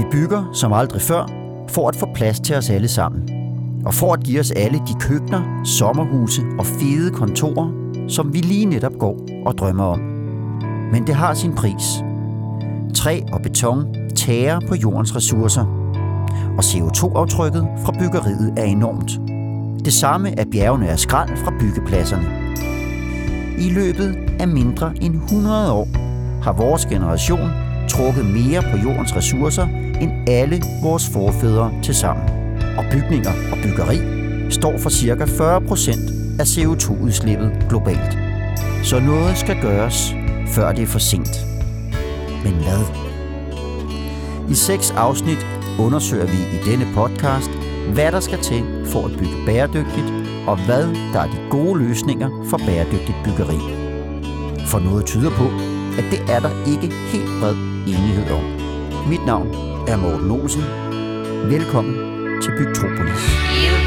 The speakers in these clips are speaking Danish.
Vi bygger som aldrig før, for at få plads til os alle sammen. Og for at give os alle de køkkener, sommerhuse og fede kontorer, som vi lige netop går og drømmer om. Men det har sin pris. Træ og beton tærer på jordens ressourcer. Og CO2-aftrykket fra byggeriet er enormt. Det samme er bjergene af skrald fra byggepladserne. I løbet af mindre end 100 år har vores generation trukket mere på jordens ressourcer end alle vores forfædre til sammen. Og bygninger og byggeri står for ca. 40% af CO2-udslippet globalt. Så noget skal gøres, før det er for sent. Men hvad? I seks afsnit undersøger vi i denne podcast, hvad der skal til for at bygge bæredygtigt, og hvad der er de gode løsninger for bæredygtigt byggeri. For noget tyder på, at det er der ikke helt bred enighed om. Mit navn er Morten Olsen. Velkommen til Bygtropolis. You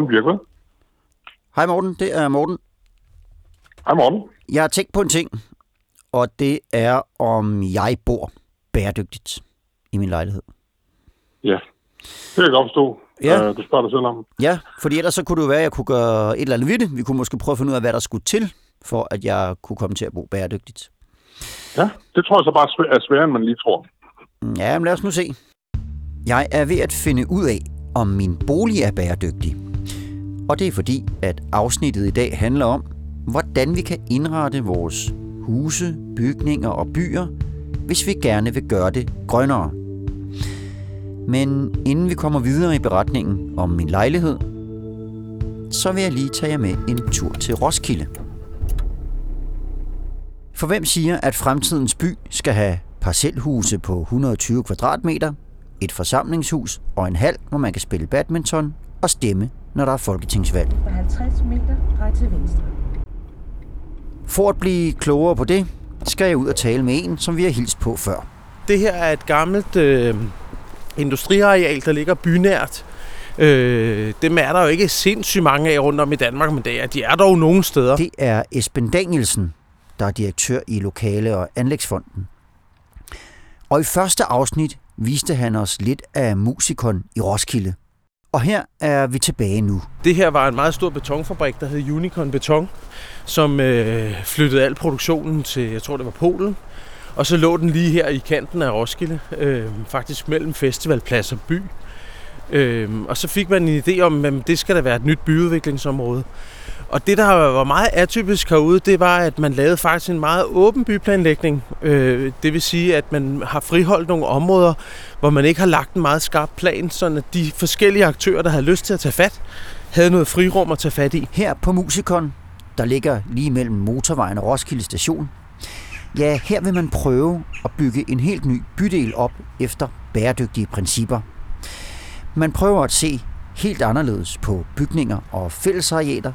Morten Birkved. Hej Morten, det er Morten. Hej Morten. Jeg har tænkt på en ting, og det er, om jeg bor bæredygtigt i min lejlighed. Ja, det kan jeg godt forstå. Ja. Øh, du spørger dig selv om. Ja, fordi ellers så kunne det jo være, at jeg kunne gøre et eller andet ved det. Vi kunne måske prøve at finde ud af, hvad der skulle til, for at jeg kunne komme til at bo bæredygtigt. Ja, det tror jeg så bare er er sværere, end man lige tror. Ja, men lad os nu se. Jeg er ved at finde ud af, om min bolig er bæredygtig. Og det er fordi, at afsnittet i dag handler om, hvordan vi kan indrette vores huse, bygninger og byer, hvis vi gerne vil gøre det grønnere. Men inden vi kommer videre i beretningen om min lejlighed, så vil jeg lige tage jer med en tur til Roskilde. For hvem siger, at fremtidens by skal have parcelhuse på 120 kvadratmeter, et forsamlingshus og en hal, hvor man kan spille badminton og stemme, når der er folketingsvalg? For 50 meter drej til venstre. For at blive klogere på det, skal jeg ud og tale med en, som vi har hilst på før. Det her er et gammelt øh, industriareal, der ligger bynært. Øh, dem er der jo ikke sindssygt mange af rundt om i Danmark, men det er, de er dog nogle steder. Det er Esben Danielsen, der er direktør i Lokale- og Anlægsfonden. Og i første afsnit viste han os lidt af musikon i Roskilde. Og her er vi tilbage nu. Det her var en meget stor betonfabrik, der hed Unicorn Beton, som øh, flyttede al produktionen til, jeg tror det var Polen. Og så lå den lige her i kanten af Roskilde, øh, faktisk mellem festivalplads og by. Øh, og så fik man en idé om, at det skal da være et nyt byudviklingsområde. Og det, der var meget atypisk herude, det var, at man lavede faktisk en meget åben byplanlægning. Øh, det vil sige, at man har friholdt nogle områder, hvor man ikke har lagt en meget skarp plan, sådan at de forskellige aktører, der havde lyst til at tage fat, havde noget frirum at tage fat i. Her på Musikon, der ligger lige mellem motorvejen og Roskilde station, ja, her vil man prøve at bygge en helt ny bydel op efter bæredygtige principper. Man prøver at se helt anderledes på bygninger og fællesarealer,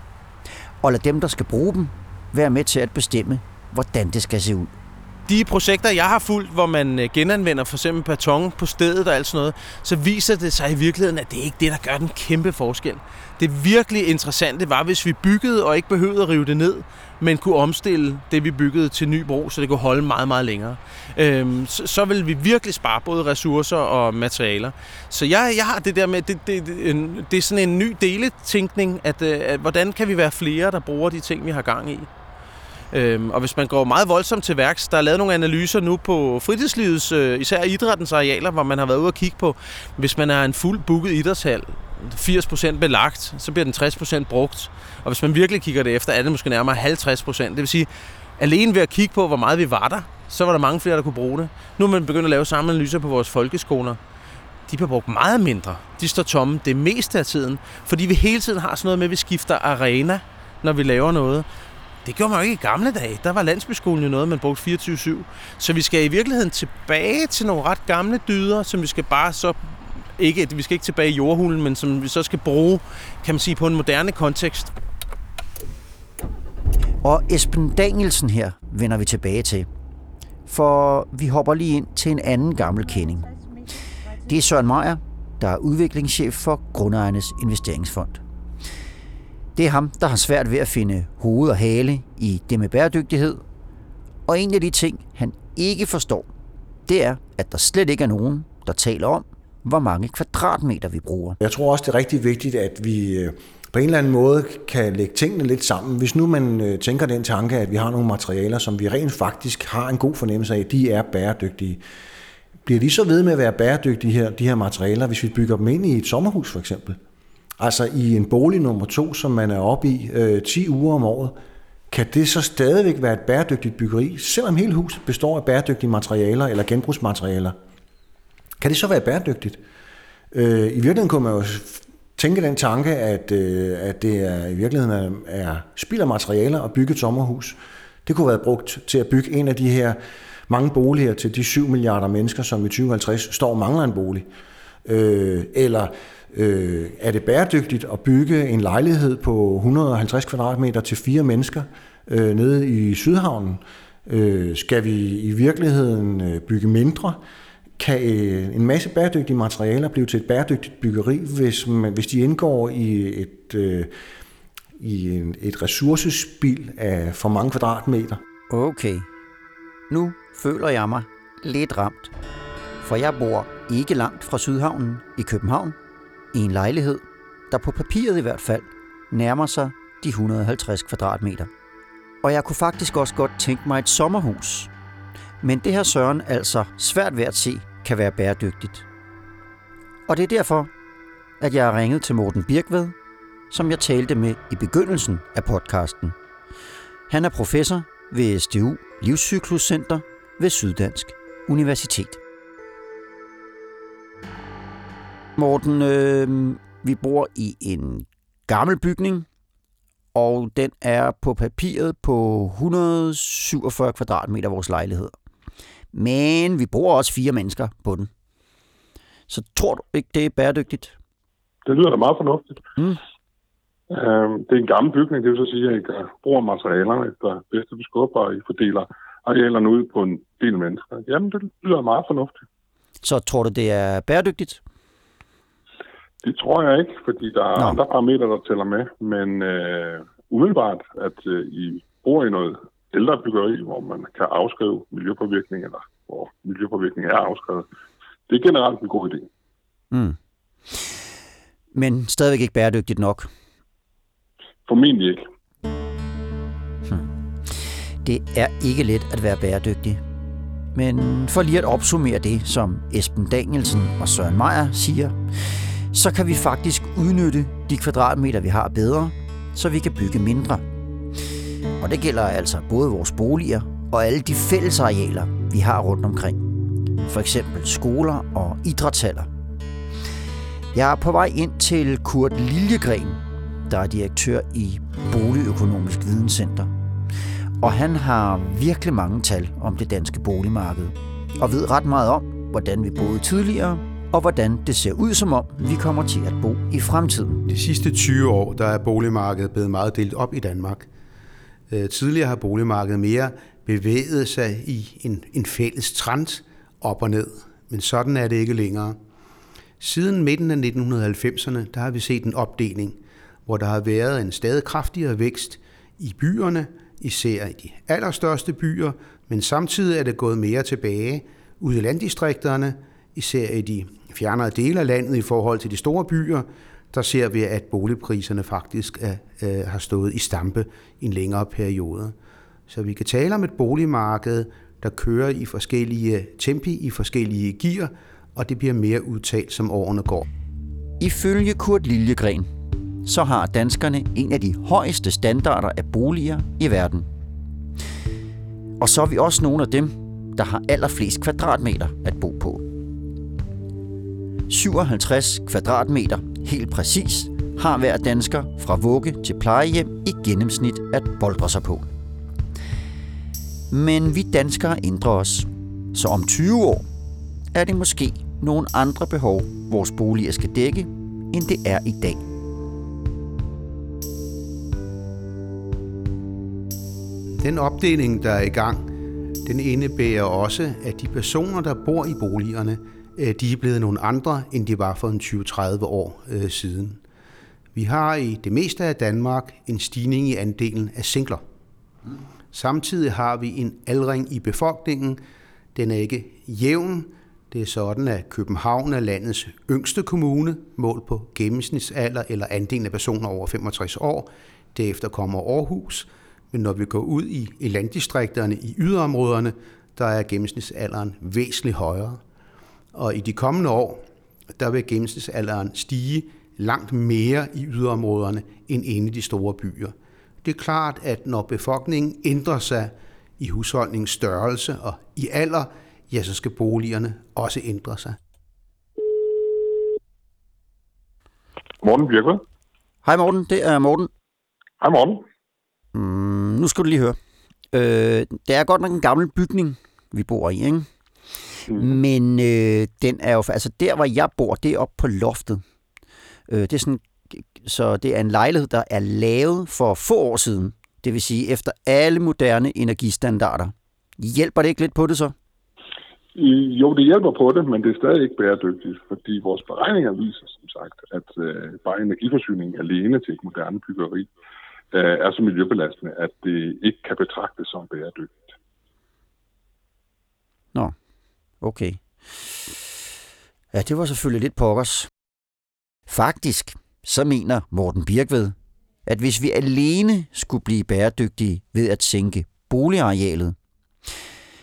og lade dem, der skal bruge dem, være med til at bestemme, hvordan det skal se ud. De projekter, jeg har fulgt, hvor man øh, genanvender for eksempel beton på stedet og alt sådan noget, så viser det sig i virkeligheden, at det ikke er det, der gør den kæmpe forskel. Det virkelig interessante var, hvis vi byggede og ikke behøvede at rive det ned, men kunne omstille det, vi byggede til ny brug, så det kunne holde meget, meget længere. Øhm, så, så vil vi virkelig spare både ressourcer og materialer. Så jeg, jeg har det der med, det, det, det, det er sådan en ny deletænkning, at, at, at hvordan kan vi være flere, der bruger de ting, vi har gang i. Øhm, og hvis man går meget voldsomt til værks, der er lavet nogle analyser nu på fritidslivets, øh, især idrættens arealer, hvor man har været ude og kigge på, hvis man er en fuld booket idrætshal, 80% belagt, så bliver den 60% brugt. Og hvis man virkelig kigger det efter, er det måske nærmere 50%. Det vil sige, alene ved at kigge på, hvor meget vi var der, så var der mange flere, der kunne bruge det. Nu er man begyndt at lave samme analyser på vores folkeskoler. De bliver brugt meget mindre. De står tomme det meste af tiden, fordi vi hele tiden har sådan noget med, at vi skifter arena, når vi laver noget. Det gjorde man jo ikke i gamle dage. Der var landsbyskolen jo noget, man brugte 24-7. Så vi skal i virkeligheden tilbage til nogle ret gamle dyder, som vi skal bare så ikke, vi skal ikke tilbage i jordhulen, men som vi så skal bruge, kan man sige, på en moderne kontekst. Og Esben Danielsen her vender vi tilbage til. For vi hopper lige ind til en anden gammel kending. Det er Søren Meier, der er udviklingschef for Grundejernes Investeringsfond. Det er ham, der har svært ved at finde hoved og hale i det med bæredygtighed. Og en af de ting, han ikke forstår, det er, at der slet ikke er nogen, der taler om, hvor mange kvadratmeter vi bruger. Jeg tror også, det er rigtig vigtigt, at vi øh, på en eller anden måde kan lægge tingene lidt sammen. Hvis nu man øh, tænker den tanke, at vi har nogle materialer, som vi rent faktisk har en god fornemmelse af, de er bæredygtige. Bliver de så ved med at være bæredygtige her, de her materialer, hvis vi bygger dem ind i et sommerhus for eksempel? Altså i en bolig nummer to, som man er oppe i øh, 10 uger om året, kan det så stadigvæk være et bæredygtigt byggeri, selvom hele huset består af bæredygtige materialer eller genbrugsmaterialer? Kan det så være bæredygtigt? Øh, I virkeligheden kunne man jo tænke den tanke, at, øh, at det er, i virkeligheden er, er spild af materialer at bygge et sommerhus. Det kunne være brugt til at bygge en af de her mange boliger til de 7 milliarder mennesker, som i 2050 står og mangler en bolig. Øh, eller øh, er det bæredygtigt at bygge en lejlighed på 150 kvadratmeter til fire mennesker øh, nede i Sydhavnen? Øh, skal vi i virkeligheden øh, bygge mindre? Kan øh, en masse bæredygtige materialer blive til et bæredygtigt byggeri, hvis, man, hvis de indgår i et, øh, i en, et ressourcespil af for mange kvadratmeter? Okay, nu føler jeg mig lidt ramt. For jeg bor ikke langt fra Sydhavnen i København, i en lejlighed, der på papiret i hvert fald nærmer sig de 150 kvadratmeter. Og jeg kunne faktisk også godt tænke mig et sommerhus. Men det har Søren altså svært ved at se kan være bæredygtigt. Og det er derfor, at jeg har ringet til Morten Birkved, som jeg talte med i begyndelsen af podcasten. Han er professor ved SDU Livscykluscenter ved Syddansk Universitet. Morten, øh, vi bor i en gammel bygning, og den er på papiret på 147 kvadratmeter vores lejlighed. Men vi bor også fire mennesker på den. Så tror du ikke, det er bæredygtigt? Det lyder da meget fornuftigt. Mm. Øhm, det er en gammel bygning, det vil så sige, at I bruger materialerne efter bedste beskub, og I fordeler arealerne ud på en del mennesker. Jamen, det lyder meget fornuftigt. Så tror du, det er bæredygtigt? Det tror jeg ikke, fordi der er Nå. andre parametre, der tæller med. Men øh, umiddelbart, at øh, I bor i noget ældre byggeri, hvor man kan afskrive miljøpåvirkning, eller hvor miljøpåvirkning er afskrevet, det er generelt en god idé. Mm. Men stadigvæk ikke bæredygtigt nok. Formentlig ikke. Det er ikke let at være bæredygtig. Men for lige at opsummere det, som Esben Danielsen og Søren Meier siger, så kan vi faktisk udnytte de kvadratmeter, vi har bedre, så vi kan bygge mindre. Og det gælder altså både vores boliger og alle de fællesarealer, vi har rundt omkring. For eksempel skoler og idrætshaller. Jeg er på vej ind til Kurt Liljegren, der er direktør i Boligøkonomisk Videnscenter. Og han har virkelig mange tal om det danske boligmarked. Og ved ret meget om, hvordan vi boede tidligere, og hvordan det ser ud som om, vi kommer til at bo i fremtiden. De sidste 20 år der er boligmarkedet blevet meget delt op i Danmark. Øh, tidligere har boligmarkedet mere bevæget sig i en, en fælles trend op og ned, men sådan er det ikke længere. Siden midten af 1990'erne der har vi set en opdeling, hvor der har været en stadig kraftigere vækst i byerne, især i de allerstørste byer, men samtidig er det gået mere tilbage ude i landdistrikterne, især i de fjernere dele af landet i forhold til de store byer, der ser vi, at boligpriserne faktisk er, øh, har stået i stampe i en længere periode. Så vi kan tale om et boligmarked, der kører i forskellige tempi, i forskellige gear, og det bliver mere udtalt, som årene går. Ifølge Kurt Liljegren, så har danskerne en af de højeste standarder af boliger i verden. Og så er vi også nogle af dem, der har allerflest kvadratmeter at bo på. 57 kvadratmeter, helt præcis, har hver dansker fra vugge til plejehjem i gennemsnit at boldre sig på. Men vi danskere ændrer os, så om 20 år er det måske nogle andre behov, vores boliger skal dække, end det er i dag. Den opdeling, der er i gang, den indebærer også, at de personer, der bor i boligerne, Øh, de er blevet nogle andre, end de var for en 20-30 år øh, siden. Vi har i det meste af Danmark en stigning i andelen af singler. Samtidig har vi en aldring i befolkningen. Den er ikke jævn. Det er sådan, at København er landets yngste kommune, målt på gennemsnitsalder eller andelen af personer over 65 år. Derefter kommer Aarhus. Men når vi går ud i landdistrikterne, i yderområderne, der er gennemsnitsalderen væsentligt højere. Og i de kommende år, der vil gennemsnitsalderen stige langt mere i yderområderne end inde i de store byer. Det er klart, at når befolkningen ændrer sig i husholdningens størrelse og i alder, ja, så skal boligerne også ændre sig. Morten Birkved. Hej Morten, det er Morten. Hej Morten. Mm, nu skal du lige høre. Øh, det er godt nok en gammel bygning, vi bor i, ikke? Mm. Men øh, den er jo, altså der hvor jeg bor, det er oppe på loftet. Øh, det er sådan, så det er en lejlighed, der er lavet for få år siden. Det vil sige efter alle moderne energistandarder. Hjælper det ikke lidt på det så? Jo, det hjælper på det, men det er stadig ikke bæredygtigt, fordi vores beregninger viser som sagt, at øh, bare energiforsyning alene til et moderne byggeri øh, er så miljøbelastende, at det ikke kan betragtes som bæredygtigt. Nå, okay. Ja, det var selvfølgelig lidt pokkers. Faktisk, så mener Morten Birkved, at hvis vi alene skulle blive bæredygtige ved at sænke boligarealet,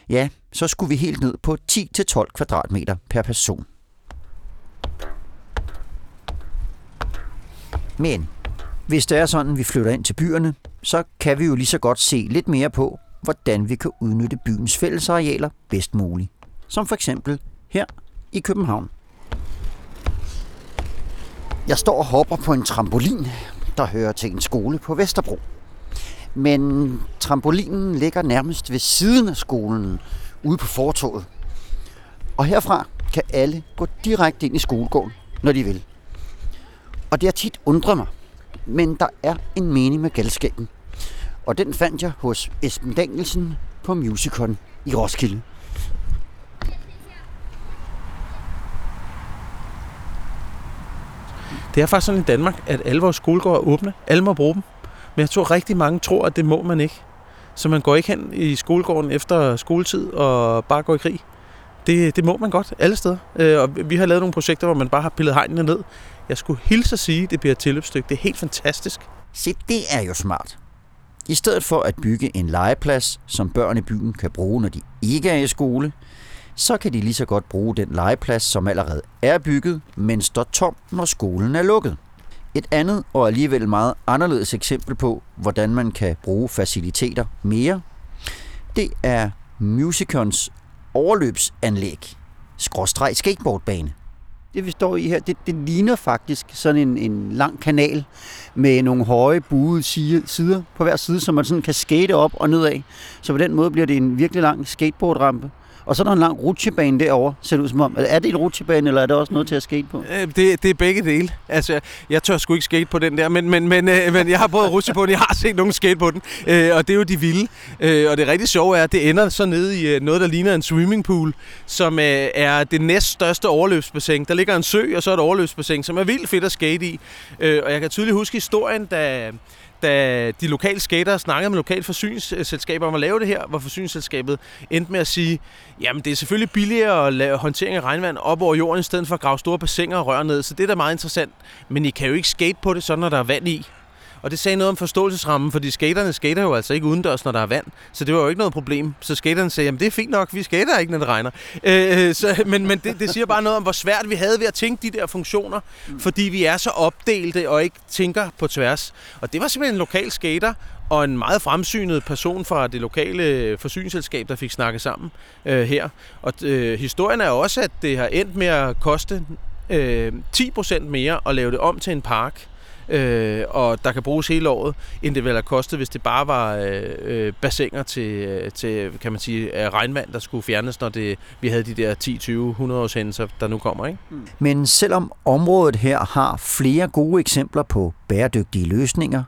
ja, så skulle vi helt ned på 10-12 kvadratmeter per person. Men hvis det er sådan, vi flytter ind til byerne, så kan vi jo lige så godt se lidt mere på, hvordan vi kan udnytte byens fællesarealer bedst muligt. Som for eksempel her i København. Jeg står og hopper på en trampolin, der hører til en skole på Vesterbro. Men trampolinen ligger nærmest ved siden af skolen, ude på fortoget. Og herfra kan alle gå direkte ind i skolegården, når de vil. Og det har tit undret mig, men der er en mening med galskaben. Og den fandt jeg hos Esben Danielsen på Musicon i Roskilde. Det er faktisk sådan i Danmark, at alle vores skolegårde er åbne. Alle må bruge dem. Men jeg tror rigtig mange tror, at det må man ikke. Så man går ikke hen i skolegården efter skoletid og bare går i krig. Det, det må man godt alle steder. Øh, Og vi har lavet nogle projekter, hvor man bare har pillet hegnene ned. Jeg skulle hilse at sige, at det bliver et tilløbsstykke. Det er helt fantastisk. Se, det er jo smart. I stedet for at bygge en legeplads, som børn i byen kan bruge, når de ikke er i skole, så kan de lige så godt bruge den legeplads, som allerede er bygget, men står tom, når skolen er lukket. Et andet og alligevel meget anderledes eksempel på, hvordan man kan bruge faciliteter mere, det er Musicons overløbsanlæg, skråstreg skateboardbane. Det vi står i her, det, det ligner faktisk sådan en, en lang kanal med nogle høje buede sider på hver side, som man sådan kan skate op og ned af. Så på den måde bliver det en virkelig lang skateboardrampe. Og så er der en lang rutsjebane derovre, ser det ud som om. Er det en rutsjebane, eller er der også noget til at skate på? Øh, det, det er begge dele. Altså, jeg tør sgu ikke skate på den der, men, men, men, øh, men jeg har prøvet at på den. Jeg har set nogen skate på den, øh, og det er jo de vilde. Øh, og det rigtig sjove er, at det ender så nede i øh, noget, der ligner en swimmingpool, som øh, er det næststørste overløbsbassin. Der ligger en sø, og så er et overløbsbassin, som er vildt fedt at skate i. Øh, og jeg kan tydeligt huske historien, da da de lokale skater snakkede med lokale forsyningsselskaber om at lave det her, hvor forsyningsselskabet endte med at sige, jamen det er selvfølgelig billigere at lave håndtering af regnvand op over jorden, i stedet for at grave store bassiner og rør ned. Så det er da meget interessant. Men I kan jo ikke skate på det, sådan når der er vand i. Og det sagde noget om forståelsesrammen, fordi skaterne skater jo altså ikke udendørs, når der er vand. Så det var jo ikke noget problem. Så skaterne sagde, jamen det er fint nok, vi skater ikke, når det regner. Øh, så, men men det, det siger bare noget om, hvor svært vi havde ved at tænke de der funktioner, fordi vi er så opdelte og ikke tænker på tværs. Og det var simpelthen en lokal skater, og en meget fremsynet person fra det lokale forsyningsselskab, der fik snakket sammen øh, her. Og øh, historien er også, at det har endt med at koste øh, 10% mere at lave det om til en park. Øh, og der kan bruges hele året, end det ville have kostet, hvis det bare var øh, øh, bassiner til, øh, til, kan man sige, øh, regnvand, der skulle fjernes, når det, vi havde de der 10, 20, 100 års hændelser, der nu kommer. Ikke? Men selvom området her har flere gode eksempler på bæredygtige løsninger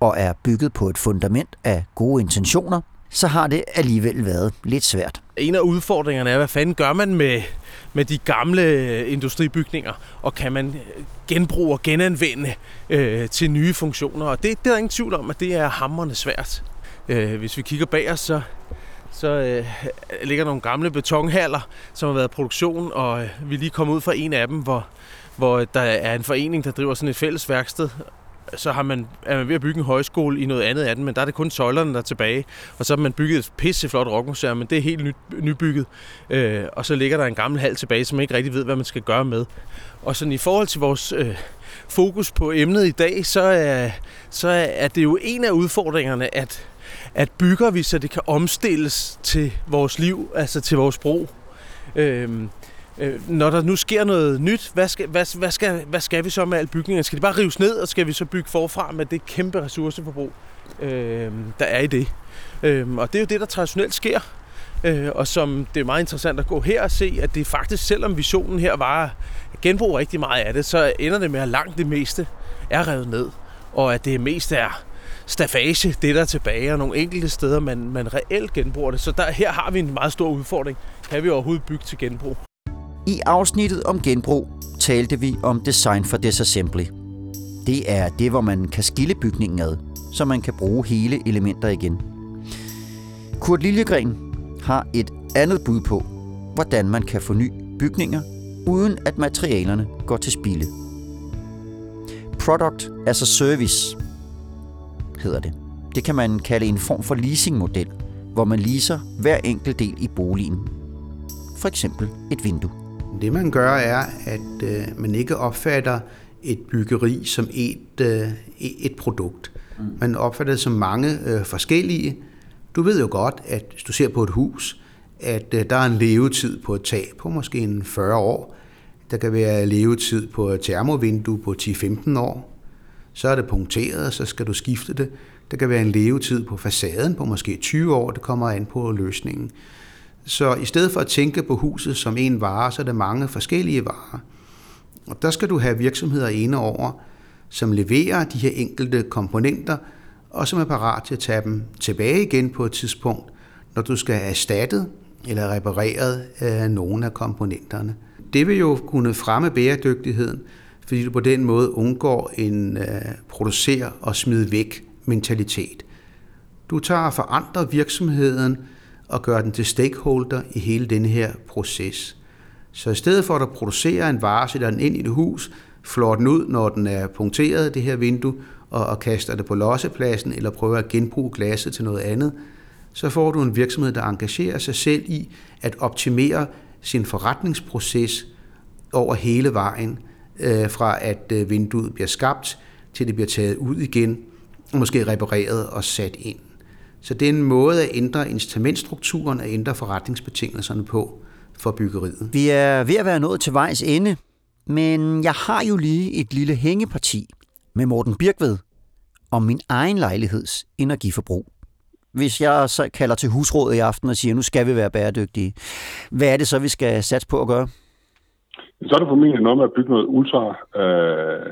og er bygget på et fundament af gode intentioner, så har det alligevel været lidt svært. En af udfordringerne er, hvad fanden gør man med, med de gamle øh, industribygninger, og kan man øh, genbruge og genanvende øh, til nye funktioner. Og det, det er der ingen tvivl om, at det er hammerne svært. Øh, hvis vi kigger bag os, så, så øh, ligger nogle gamle betonhaller, som har været i produktion, og øh, vi er lige kommet ud fra en af dem, hvor, hvor øh, der er en forening, der driver sådan et fælles værksted, så har man, er man ved at bygge en højskole i noget andet af den, men der er det kun søjlerne, der er tilbage. Og så har man bygget et pisseflot rockmuseum, men det er helt nyt, nybygget. Øh, og så ligger der en gammel hal tilbage, som man ikke rigtig ved, hvad man skal gøre med. Og sådan i forhold til vores øh, fokus på emnet i dag, så er, så er det jo en af udfordringerne, at, at bygger vi, så det kan omstilles til vores liv, altså til vores brug. Øh, Øh, når der nu sker noget nyt, hvad skal, hvad, hvad, skal, hvad skal vi så med al bygningen? Skal det bare rives ned, og skal vi så bygge forfra med det kæmpe ressourceforbrug, øh, der er i det? Øh, og det er jo det, der traditionelt sker. Øh, og som det er meget interessant at gå her og se, at det faktisk, selvom visionen her var at genbruge rigtig meget af det, så ender det med, at langt det meste er revet ned. Og at det mest er stafage, det der er tilbage, og nogle enkelte steder, man, man reelt genbruger det. Så der, her har vi en meget stor udfordring. Kan vi overhovedet bygge til genbrug? I afsnittet om genbrug talte vi om design for disassembly. Det er det, hvor man kan skille bygningen ad, så man kan bruge hele elementer igen. Kurt Liljegren har et andet bud på, hvordan man kan forny bygninger, uden at materialerne går til spilde. Product as a service hedder det. Det kan man kalde en form for leasingmodel, hvor man leaser hver enkelt del i boligen. For eksempel et vindue. Det man gør er, at øh, man ikke opfatter et byggeri som et, øh, et produkt. Man opfatter det som mange øh, forskellige. Du ved jo godt, at hvis du ser på et hus, at øh, der er en levetid på et tag på måske en 40 år. Der kan være levetid på et termovindue på 10-15 år. Så er det punkteret, og så skal du skifte det. Der kan være en levetid på facaden på måske 20 år. Det kommer an på løsningen. Så i stedet for at tænke på huset som en vare, så er det mange forskellige varer. Og der skal du have virksomheder inde over, som leverer de her enkelte komponenter, og som er parat til at tage dem tilbage igen på et tidspunkt, når du skal have erstattet eller repareret øh, nogle af komponenterne. Det vil jo kunne fremme bæredygtigheden, fordi du på den måde undgår en øh, og smid væk mentalitet. Du tager og forandrer virksomheden og gøre den til stakeholder i hele denne her proces. Så i stedet for at producere en vare, sætter den ind i et hus, flår den ud, når den er punkteret, det her vindue, og, og kaster det på lossepladsen, eller prøver at genbruge glasset til noget andet, så får du en virksomhed, der engagerer sig selv i at optimere sin forretningsproces over hele vejen, øh, fra at øh, vinduet bliver skabt, til det bliver taget ud igen, og måske repareret og sat ind. Så det er en måde at ændre incitamentstrukturen, at ændre forretningsbetingelserne på for byggeriet. Vi er ved at være nået til vejs ende, men jeg har jo lige et lille hængeparti med Morten Birkved om min egen lejligheds energiforbrug. Hvis jeg så kalder til husrådet i aften og siger, nu skal vi være bæredygtige, hvad er det så, vi skal satse på at gøre? Så er det formentlig noget med at bygge noget ultra, øh,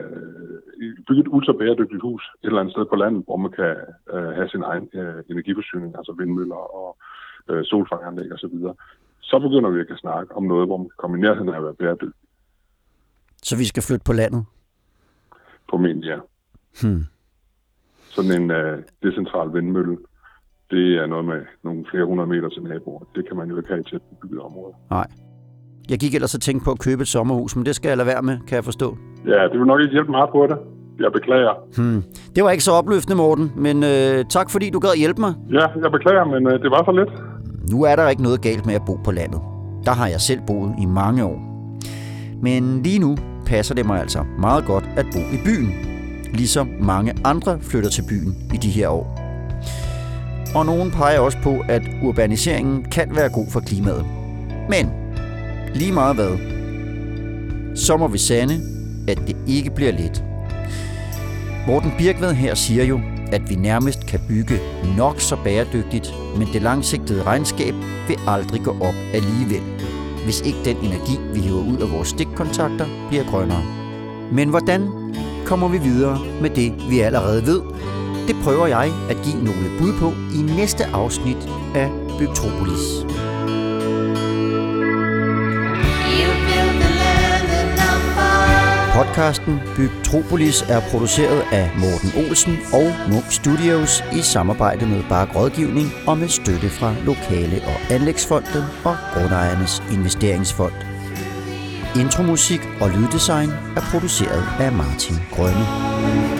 bygge et ultra bæredygtigt hus et eller andet sted på landet, hvor man kan øh, have sin egen øh, energiforsyning, altså vindmøller og øh, solfangeranlæg osv. Så, så begynder vi at kan snakke om noget, hvor man kan komme i nærheden af at være bæredygtig. Så vi skal flytte på landet? Formentlig, ja. Hmm. Sådan en øh, decentral vindmølle, det er noget med nogle flere hundrede meter til naboer. Det kan man jo ikke have i tæt bebygget område. Nej. Jeg gik ellers og tænkte på at købe et sommerhus, men det skal jeg lade være med, kan jeg forstå. Ja, det vil nok ikke hjælpe meget på det. Jeg beklager. Hmm. Det var ikke så opløftende, Morten, men øh, tak fordi du gad hjælpe mig. Ja, jeg beklager, men øh, det var så lidt. Nu er der ikke noget galt med at bo på landet. Der har jeg selv boet i mange år. Men lige nu passer det mig altså meget godt at bo i byen. Ligesom mange andre flytter til byen i de her år. Og nogen peger også på, at urbaniseringen kan være god for klimaet. Men lige meget hvad, så må vi sande, at det ikke bliver let. Morten Birkved her siger jo, at vi nærmest kan bygge nok så bæredygtigt, men det langsigtede regnskab vil aldrig gå op alligevel, hvis ikke den energi, vi hiver ud af vores stikkontakter, bliver grønnere. Men hvordan kommer vi videre med det, vi allerede ved? Det prøver jeg at give nogle bud på i næste afsnit af Bygtropolis. Bygtropolis. For Podcasten Bygtropolis er produceret af Morten Olsen og Munk Studios i samarbejde med Bark Rådgivning og med støtte fra Lokale- og Anlægsfonden og Grundejernes Investeringsfond. Intromusik og lyddesign er produceret af Martin Grønne.